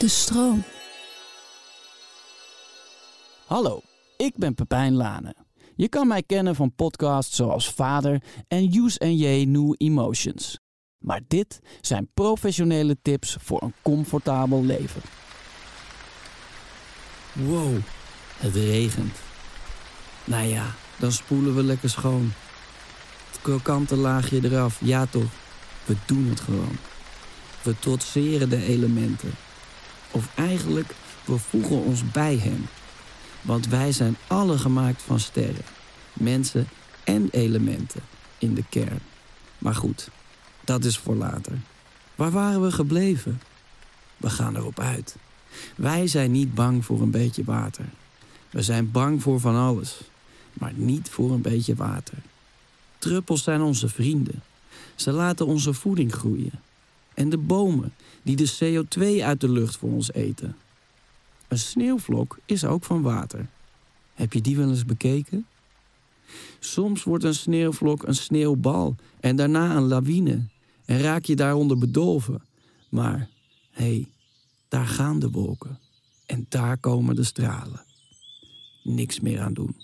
De stroom. Hallo, ik ben Pepijn Lane. Je kan mij kennen van podcasts zoals Vader en Use J New Emotions. Maar dit zijn professionele tips voor een comfortabel leven. Wow, het regent. Nou ja, dan spoelen we lekker schoon. Het krokante laagje eraf, ja toch. We doen het gewoon. We trotseren de elementen. Of eigenlijk, we voegen ons bij hen. Want wij zijn alle gemaakt van sterren, mensen en elementen in de kern. Maar goed, dat is voor later. Waar waren we gebleven? We gaan erop uit. Wij zijn niet bang voor een beetje water. We zijn bang voor van alles, maar niet voor een beetje water. Druppels zijn onze vrienden. Ze laten onze voeding groeien. En de bomen die de CO2 uit de lucht voor ons eten. Een sneeuwvlok is ook van water. Heb je die wel eens bekeken? Soms wordt een sneeuwvlok een sneeuwbal en daarna een lawine en raak je daaronder bedolven. Maar hé, hey, daar gaan de wolken en daar komen de stralen. Niks meer aan doen.